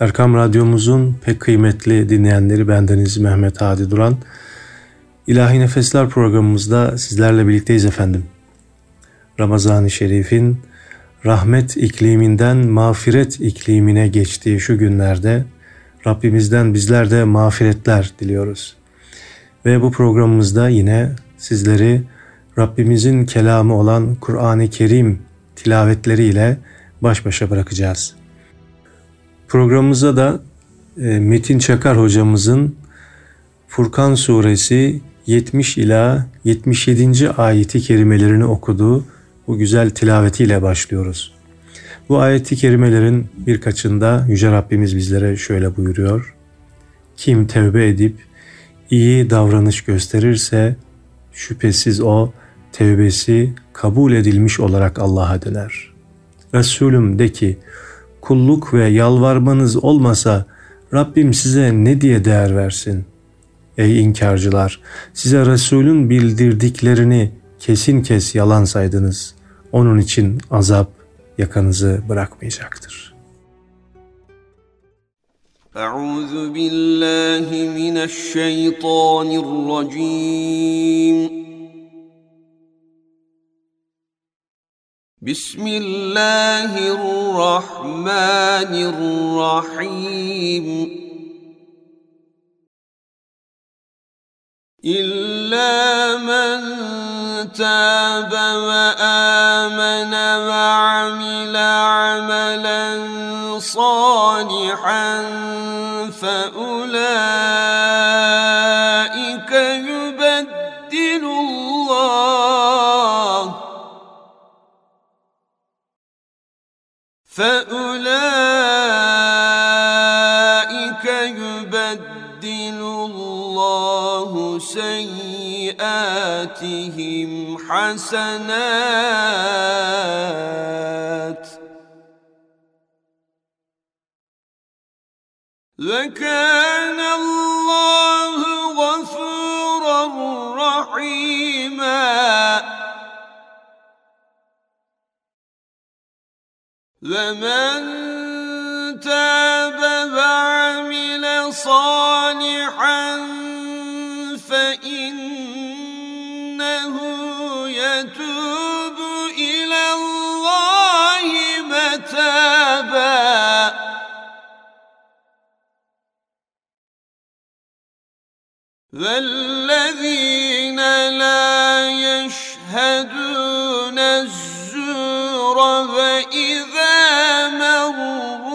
Erkam Radyomuzun pek kıymetli dinleyenleri bendeniz Mehmet Hadi Duran. İlahi Nefesler programımızda sizlerle birlikteyiz efendim. Ramazan-ı Şerif'in rahmet ikliminden mağfiret iklimine geçtiği şu günlerde Rabbimizden bizler de mağfiretler diliyoruz. Ve bu programımızda yine sizleri Rabbimizin kelamı olan Kur'an-ı Kerim tilavetleriyle baş başa bırakacağız. Programımıza da e, Metin Çakar hocamızın Furkan suresi 70 ila 77. ayeti kerimelerini okuduğu bu güzel tilavetiyle başlıyoruz. Bu ayeti kerimelerin birkaçında Yüce Rabbimiz bizlere şöyle buyuruyor. Kim tevbe edip iyi davranış gösterirse şüphesiz o tevbesi kabul edilmiş olarak Allah'a döner. Resulüm de ki kulluk ve yalvarmanız olmasa Rabbim size ne diye değer versin? Ey inkarcılar! Size Resulün bildirdiklerini kesin kes yalan saydınız. Onun için azap yakanızı bırakmayacaktır. Euzu billahi mineşşeytanirracim. بسم الله الرحمن الرحيم. إلا من تاب وآمن وعمل سيئاتهم حسنات وكان الله غفورا رحيما ومن تاب وعمل صالحا فإنه والذين لا يشهدون الزور وإذا مروا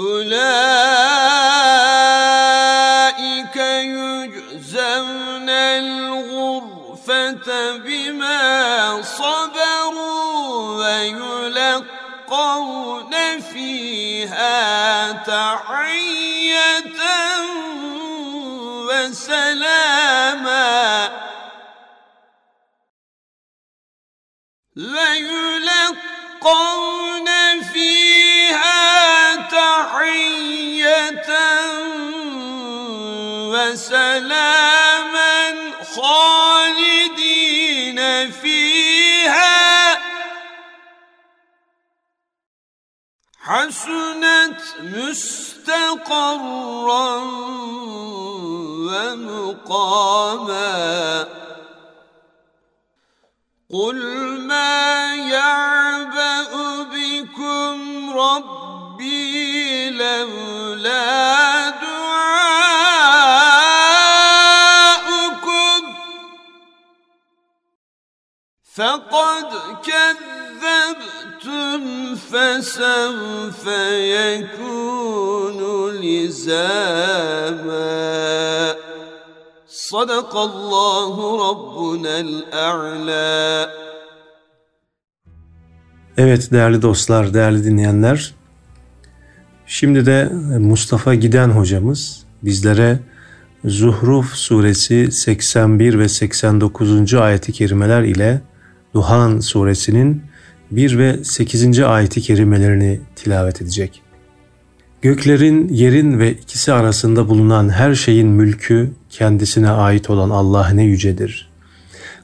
أولئك حسنت مستقرا ومقاما قل ما يعبأ بكم ربي لولا دعاؤكم فقد كذبتم فسوف يكون لزاما Sadakallahu Rabbunel A'la. Evet değerli dostlar, değerli dinleyenler. Şimdi de Mustafa Giden hocamız bizlere Zuhruf suresi 81 ve 89. ayeti kerimeler ile Duhan suresinin 1 ve 8. ayeti kerimelerini tilavet edecek. Göklerin, yerin ve ikisi arasında bulunan her şeyin mülkü kendisine ait olan Allah ne yücedir.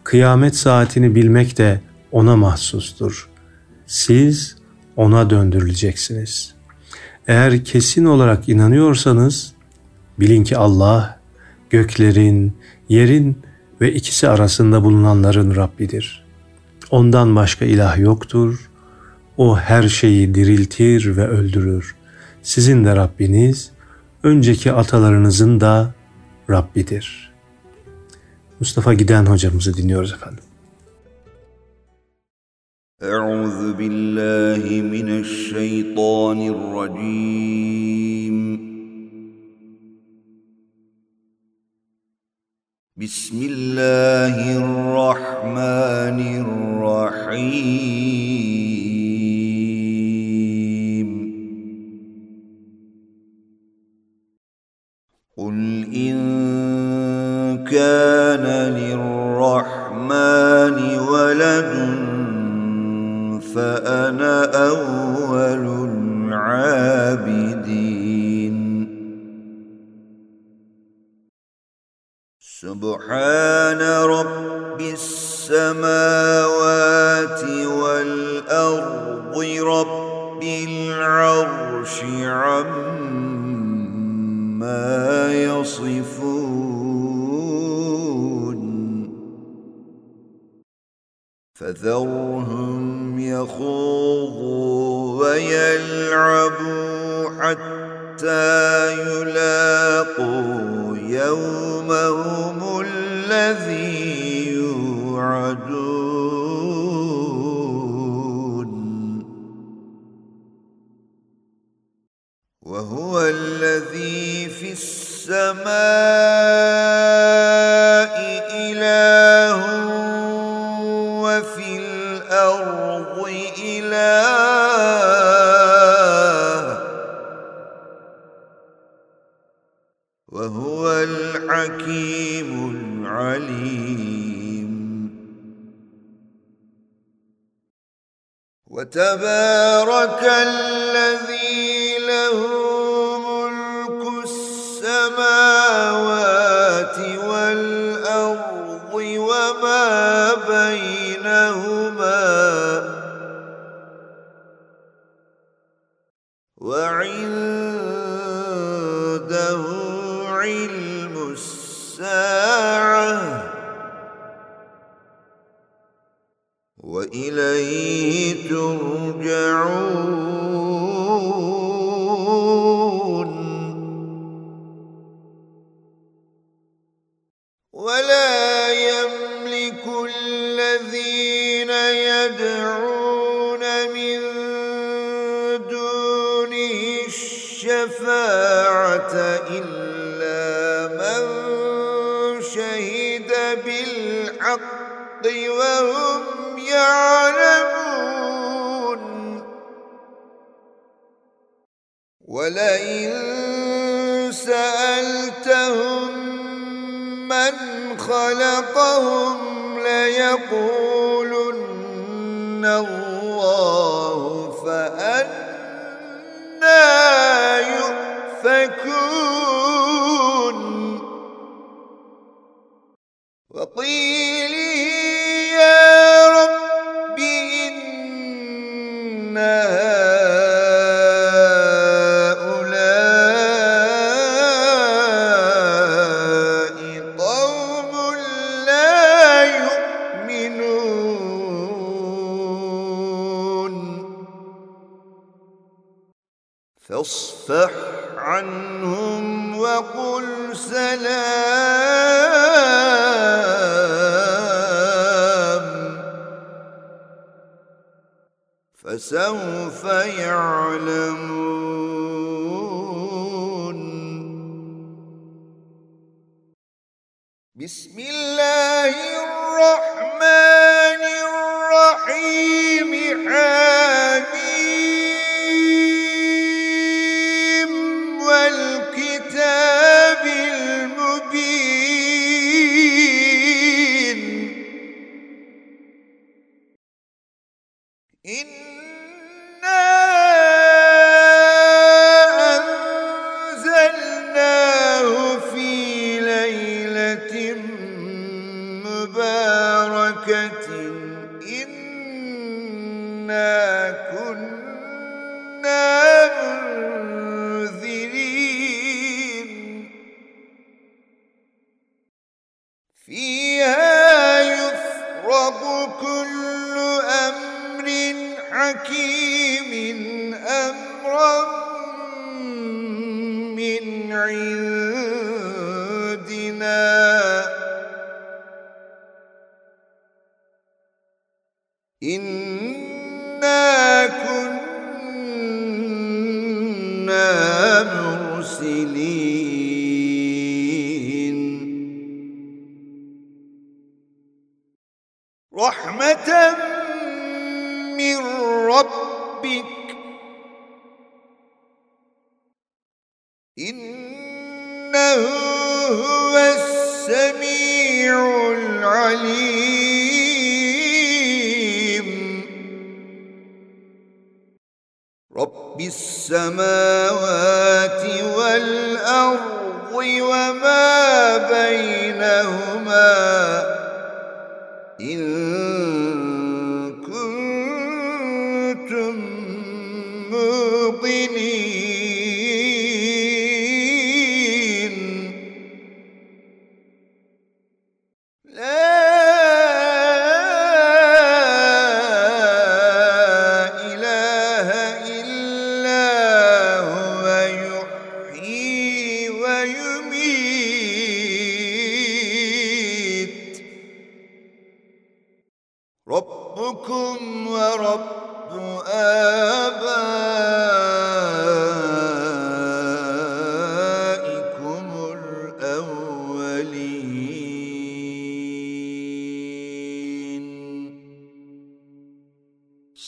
Kıyamet saatini bilmek de ona mahsustur. Siz ona döndürüleceksiniz. Eğer kesin olarak inanıyorsanız bilin ki Allah göklerin, yerin ve ikisi arasında bulunanların Rabbidir. Ondan başka ilah yoktur. O her şeyi diriltir ve öldürür. Sizin de Rabbiniz, önceki atalarınızın da Rabbidir. Mustafa Giden hocamızı dinliyoruz efendim. بسم الله الرحمن الرحيم. قل إن كان للرحمن ولد فأنا أول العابد سبحان رب السماوات والأرض رب العرش عما ما يصفون. فذرهم يخوضوا ويلعبوا حتى يلاقوا يومهم الذي يوعدون. وهو الذي في السماء وتبارك الذي فاصفح عنهم وقل سلام. فسوف يعلمون. بسم الله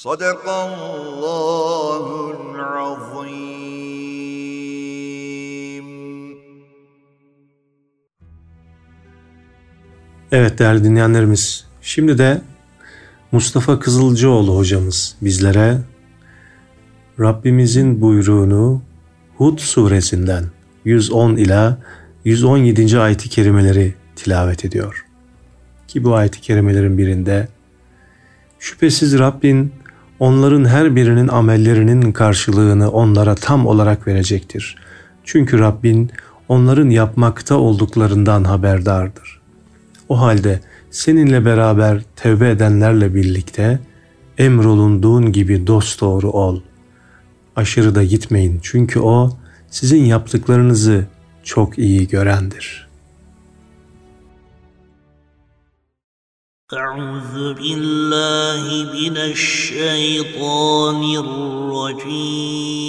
صدق الله العظيم Evet değerli dinleyenlerimiz, şimdi de Mustafa Kızılcıoğlu hocamız bizlere Rabbimizin buyruğunu Hud suresinden 110 ila 117. ayet-i kerimeleri tilavet ediyor. Ki bu ayet-i kerimelerin birinde şüphesiz Rabbin onların her birinin amellerinin karşılığını onlara tam olarak verecektir. Çünkü Rabbin onların yapmakta olduklarından haberdardır. O halde seninle beraber tevbe edenlerle birlikte emrolunduğun gibi dosdoğru ol. Aşırı da gitmeyin çünkü o sizin yaptıklarınızı çok iyi görendir. أعوذ بالله من الشيطان الرجيم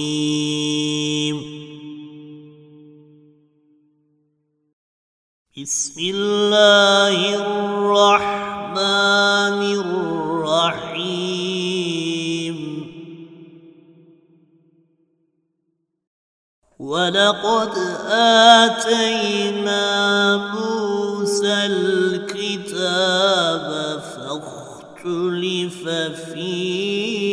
بسم الله الرحمن الرحيم. ولقد آتينا موسى الكتاب فاختلف فيه.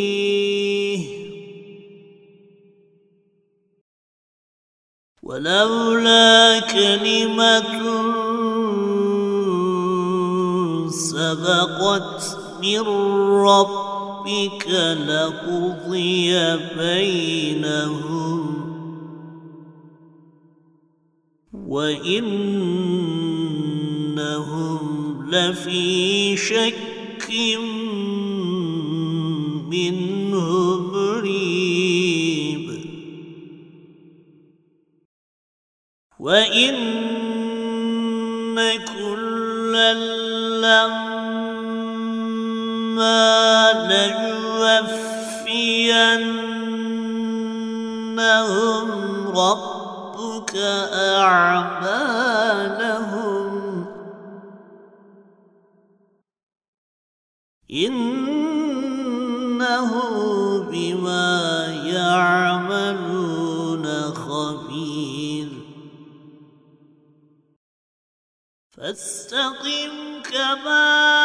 ولولا كلمة سبقت من ربك لقضي بينهم. وإنهم لفي شك منه وإن كلا لما ليوفينهم ربك أعمالهم إنه بما يعمل فاستقم كما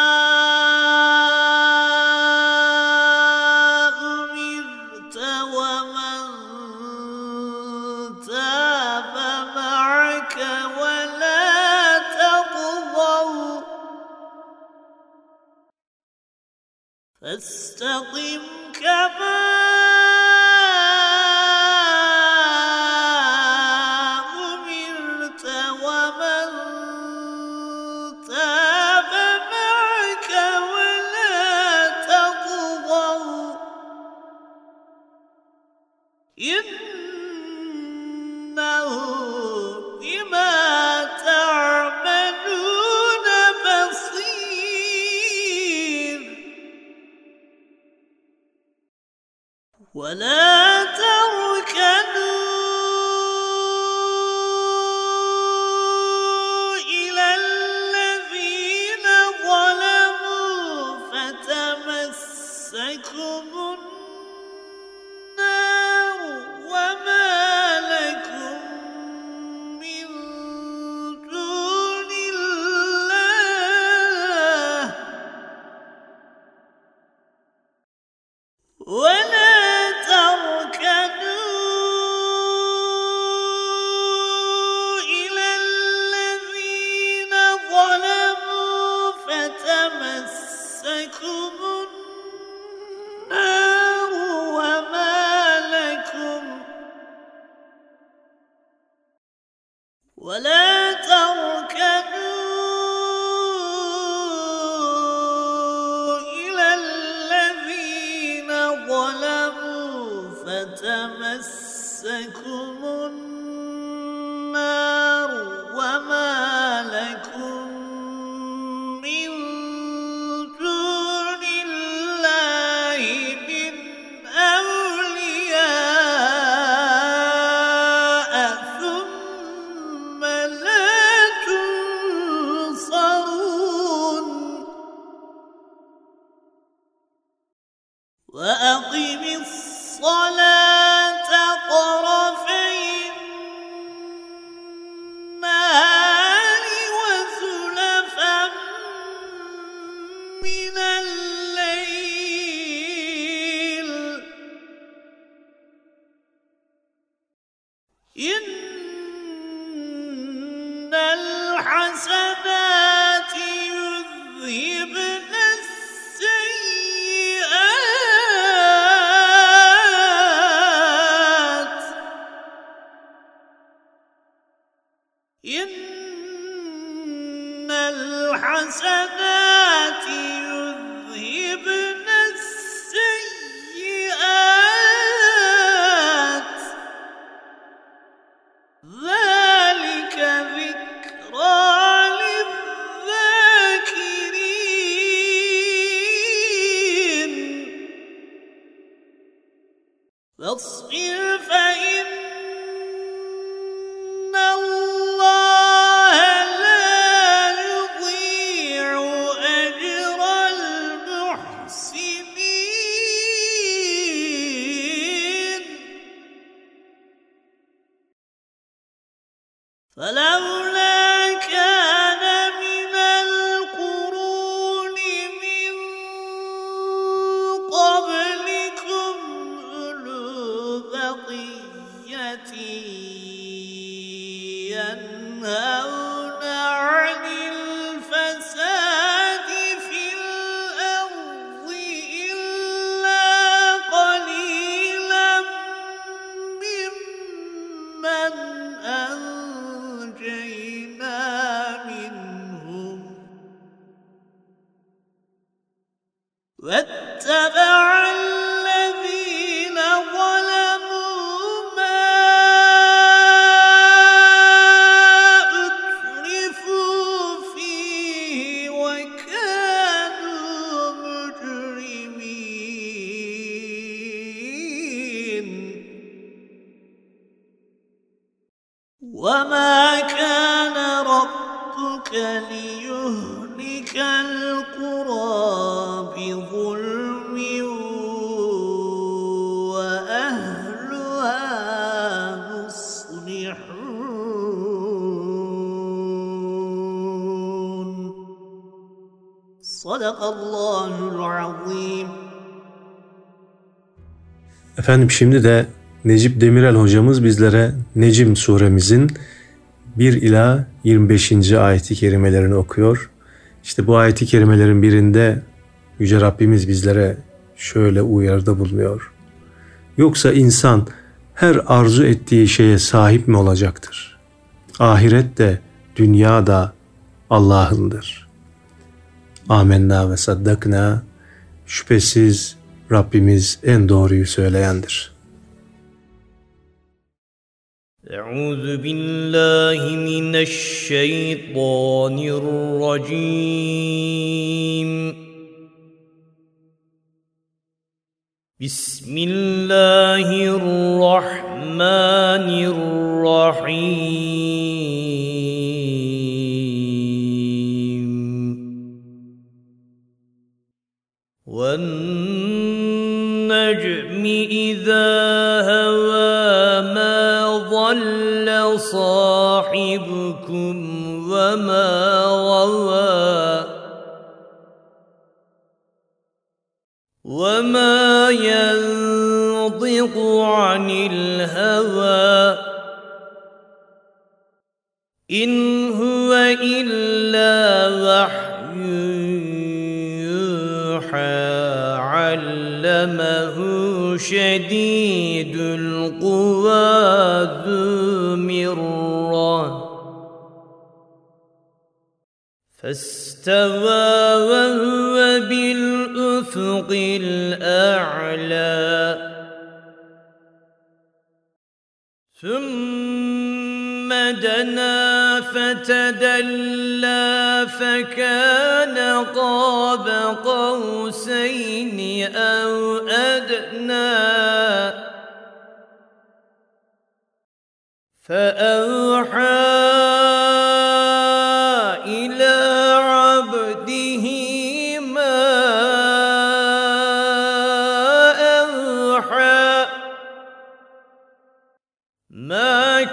إن الحسنات يذهبن Efendim şimdi de Necip Demirel hocamız bizlere Necim suremizin 1 ila 25. ayeti kerimelerini okuyor. İşte bu ayeti kerimelerin birinde Yüce Rabbimiz bizlere şöyle uyarıda bulunuyor. Yoksa insan her arzu ettiği şeye sahip mi olacaktır? Ahiret de dünya da Allah'ındır. Amenna ve saddakna şüphesiz Rabbimiz en doğruyu söyleyendir. Euzu billahi mineşşeytanirracim. Bismillahirrahmanirrahim. فاستوى وهو بالأفق الأعلى. ثم دنا فتدلى فكان قاب قوسين أو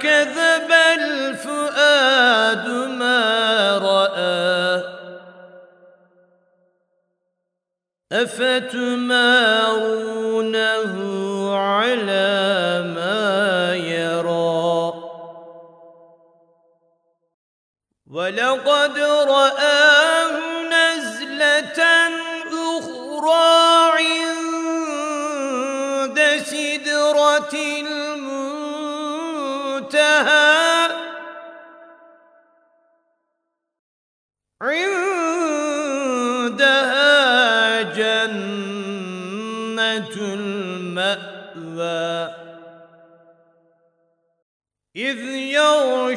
كذب الفؤاد ما رأى. أفتمارونه على ما يرى. ولقد رآه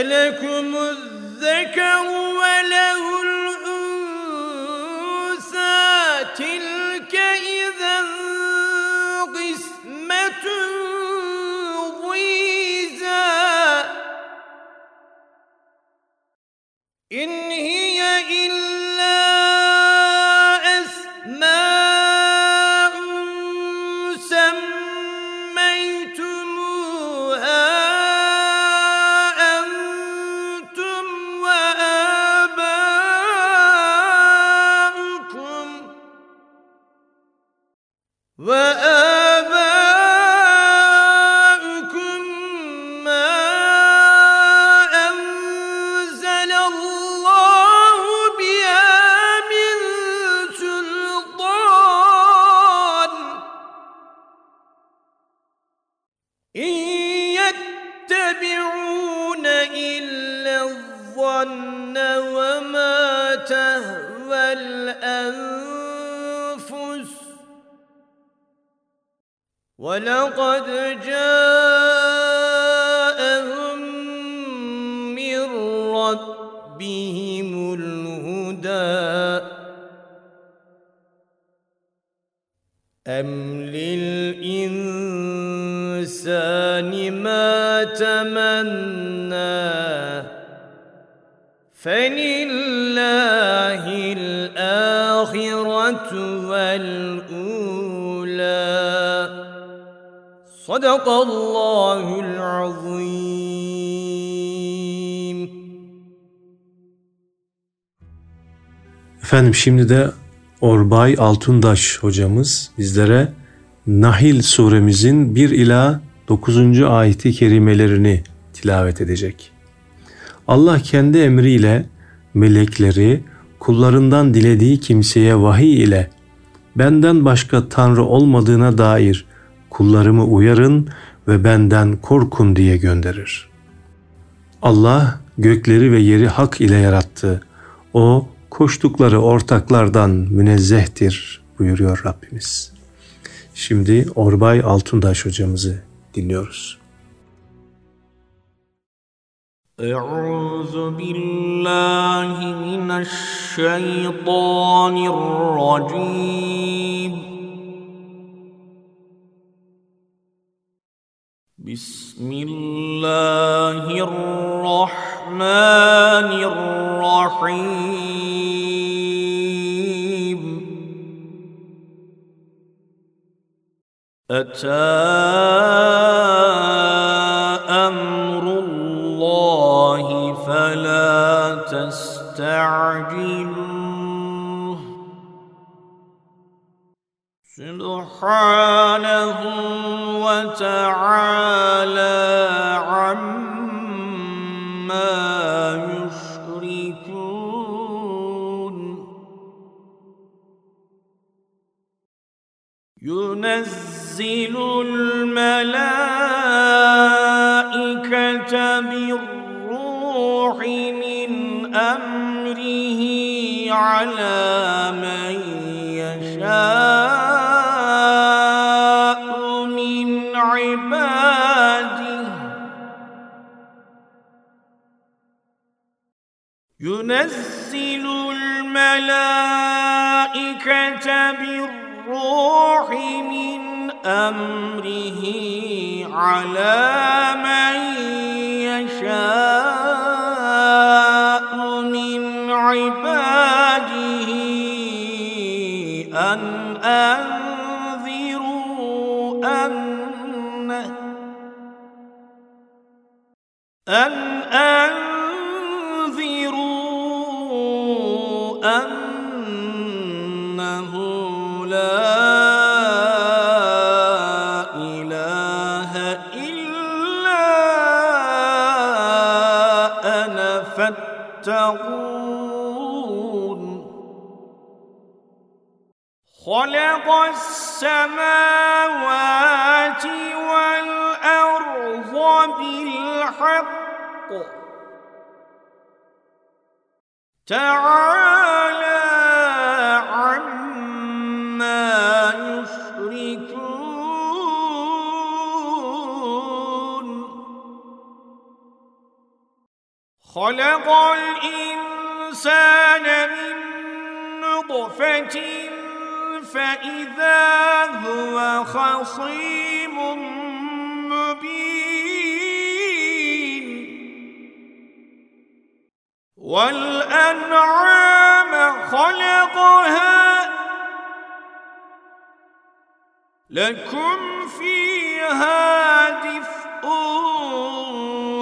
ألكم الذكر للإنسان ما تمنى فلله الآخرة والأولى. صدق الله العظيم. Efendim şimdi de Orbay Altundaş hocamız bizlere Nahil suremizin 1 ila 9. ayeti kerimelerini tilavet edecek. Allah kendi emriyle melekleri kullarından dilediği kimseye vahiy ile benden başka tanrı olmadığına dair kullarımı uyarın ve benden korkun diye gönderir. Allah gökleri ve yeri hak ile yarattı. O koştukları ortaklardan münezzehtir buyuruyor Rabbimiz. Şimdi Orbay Altundaş hocamızı dinliyoruz. أعوذ بالله من الشيطان الرجيم بسم الله الرحمن الرحيم. أتى أمر الله فلا تستعجلوه. سبحانه على من يشاء من عباده. ينزل الملائكة بالروح من أمره على من يشاء. أن أنذروا أنه أن أنذروا أنه خلق السماوات والأرض بالحق. تعالى عما يشركون. خلق الإنسان من نطفة فإذا هو خصيم مبين. والأنعام خلقها. لكم فيها دفء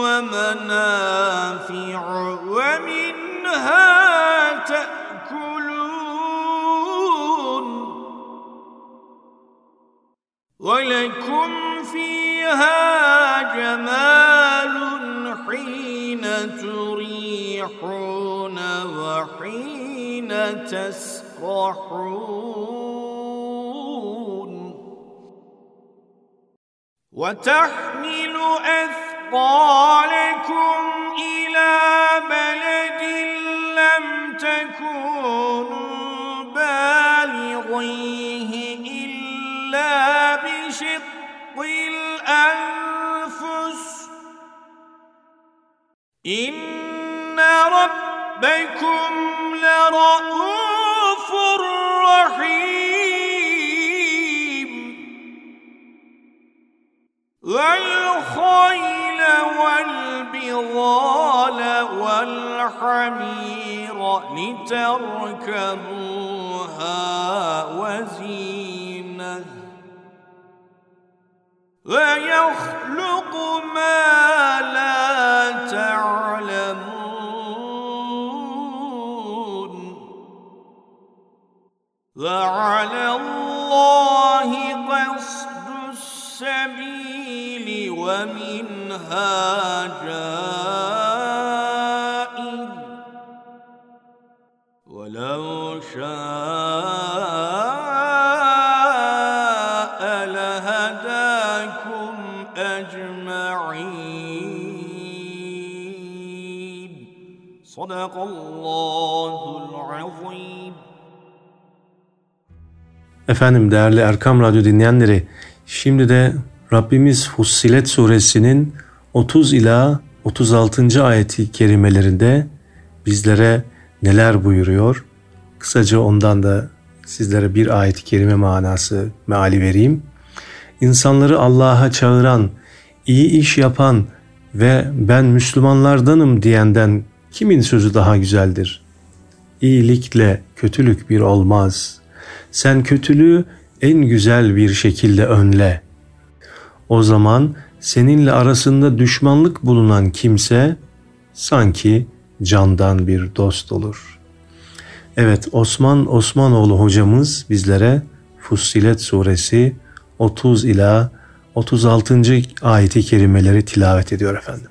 ومنافع ومنها ولكم فيها جمال حين تريحون وحين تسرحون. وتحمل أثقالكم إلى بلد لم تكونوا بالغيه الأنفس إن ربكم لرؤوف رحيم. والخيل والبغال والحمير لتركبوها وزينة. ويخلق ما لا تعلمون. وعلى الله قصد السبيل ومنها جائر. ولو شاء صدق الله العظيم Efendim değerli Erkam Radyo dinleyenleri, şimdi de Rabbimiz Fussilet suresinin 30 ila 36. ayeti kerimelerinde bizlere neler buyuruyor? Kısaca ondan da sizlere bir ayet-i kerime manası meali vereyim. İnsanları Allah'a çağıran, iyi iş yapan ve ben Müslümanlardanım diyenden kimin sözü daha güzeldir? İyilikle kötülük bir olmaz. Sen kötülüğü en güzel bir şekilde önle. O zaman seninle arasında düşmanlık bulunan kimse sanki candan bir dost olur. Evet Osman Osmanoğlu hocamız bizlere Fussilet suresi 30 ila 36. ayeti kerimeleri tilavet ediyor efendim.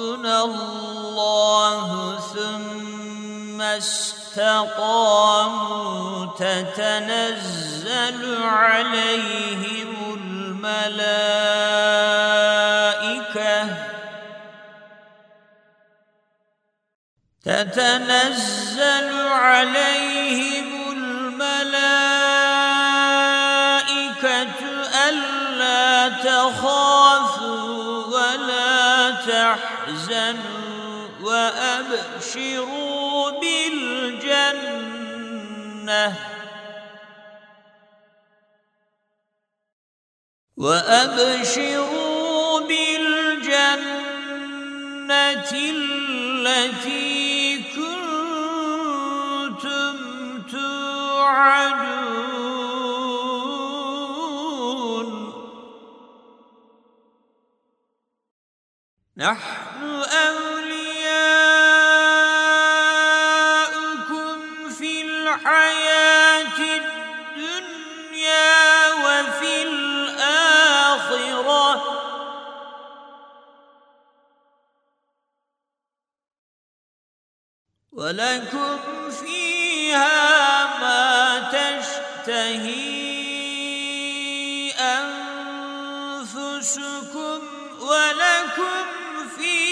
ربنا الله ثم استقاموا تتنزل عليهم الملائكة. تتنزل عليهم الملائكة ألا تخافوا ولا وأبشروا بالجنة وأبشروا بالجنة التي كنتم توعدون نحن في الحياة الدنيا وفي الآخرة. ولكم فيها ما تشتهي أنفسكم ولكم في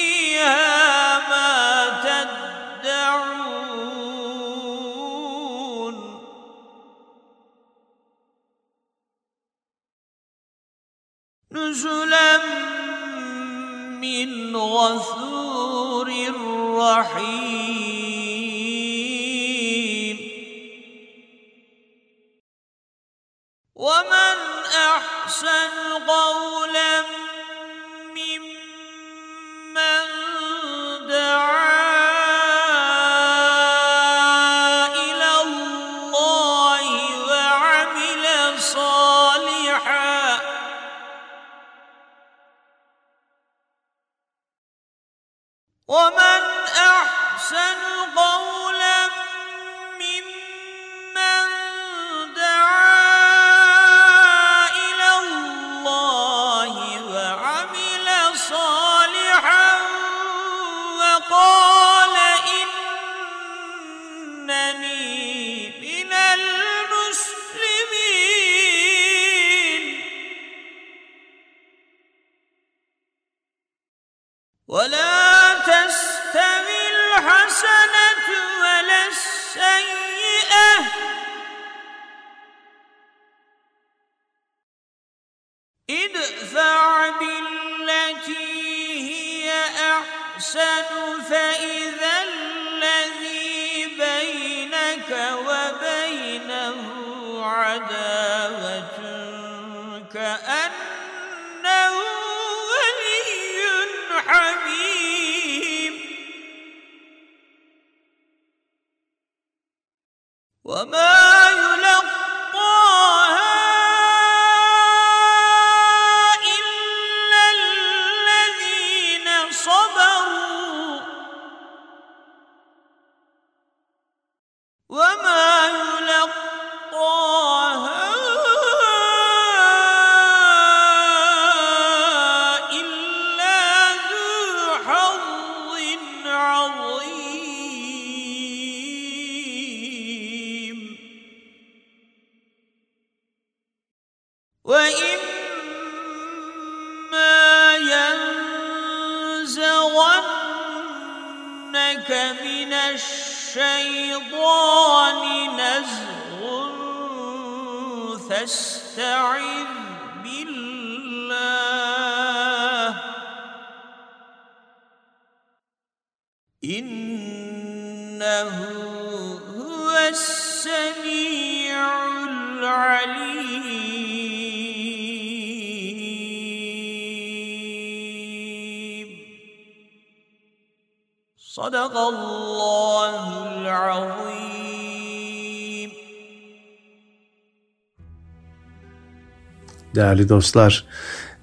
Değerli dostlar,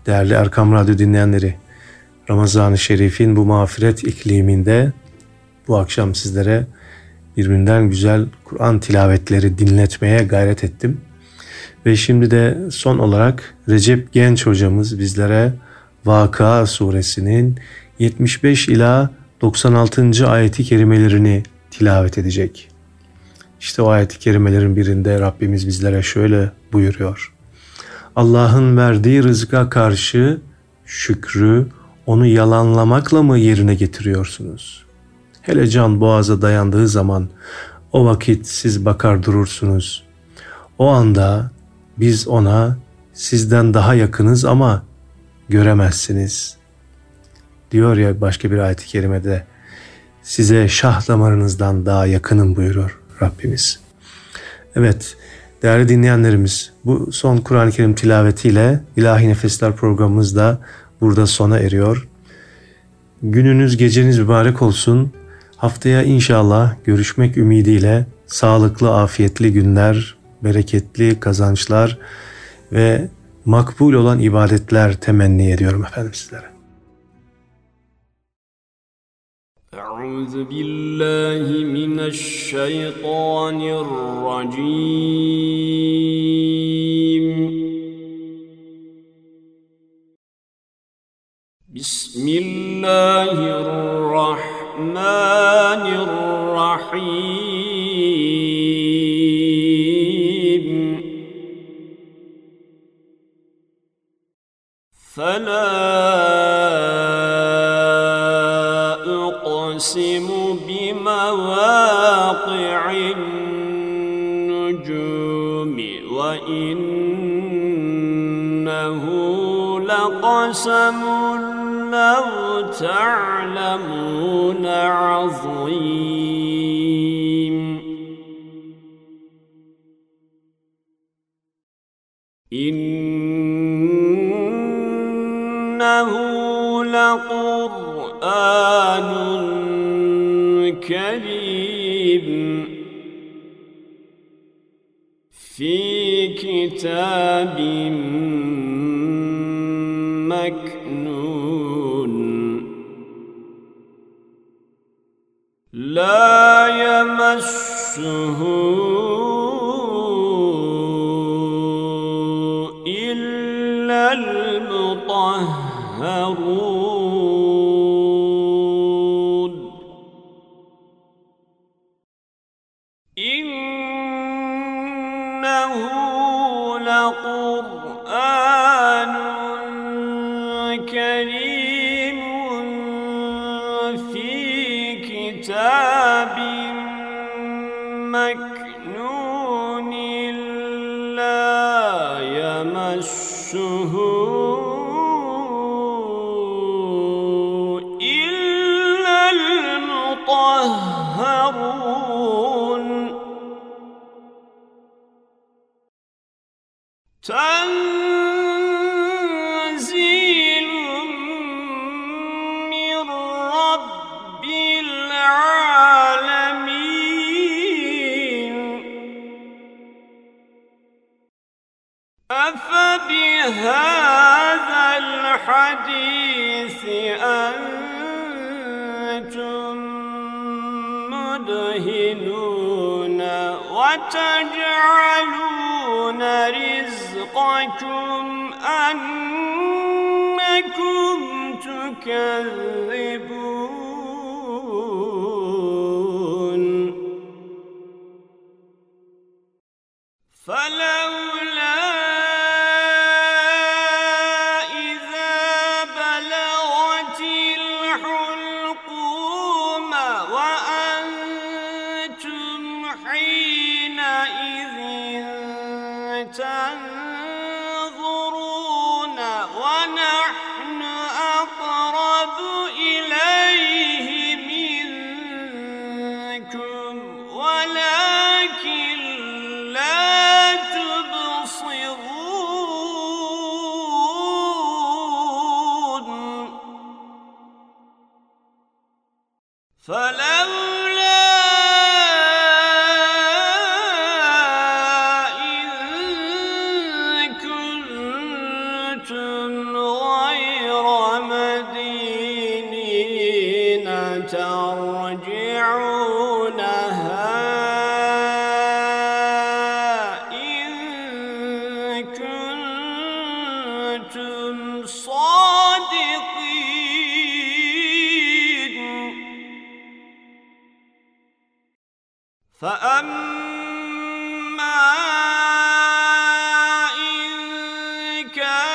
değerli Erkam Radyo dinleyenleri, Ramazan-ı Şerif'in bu mağfiret ikliminde bu akşam sizlere birbirinden güzel Kur'an tilavetleri dinletmeye gayret ettim. Ve şimdi de son olarak Recep Genç hocamız bizlere Vakıa suresinin 75 ila 96. ayeti kerimelerini tilavet edecek. İşte o ayeti kerimelerin birinde Rabbimiz bizlere şöyle buyuruyor. Allah'ın verdiği rızka karşı şükrü onu yalanlamakla mı yerine getiriyorsunuz? Hele can boğaza dayandığı zaman o vakit siz bakar durursunuz. O anda biz ona sizden daha yakınız ama göremezsiniz. Diyor ya başka bir ayet-i kerimede size şah damarınızdan daha yakınım buyurur Rabbimiz. Evet değerli dinleyenlerimiz bu son Kur'an-ı Kerim tilavetiyle İlahi Nefesler programımız da burada sona eriyor. Gününüz geceniz mübarek olsun. Haftaya inşallah görüşmek ümidiyle sağlıklı, afiyetli günler, bereketli kazançlar ve makbul olan ibadetler temenni ediyorum efendim sizlere. أعوذ بالله من الشيطان الرجيم. بسم الله الرحمن الرحيم. فلا لقسم لو تعلمون عظيم. إنه لقرآن كريم. في كتاب مكنون لا يمسه أنكم تكذبون. فلولا كان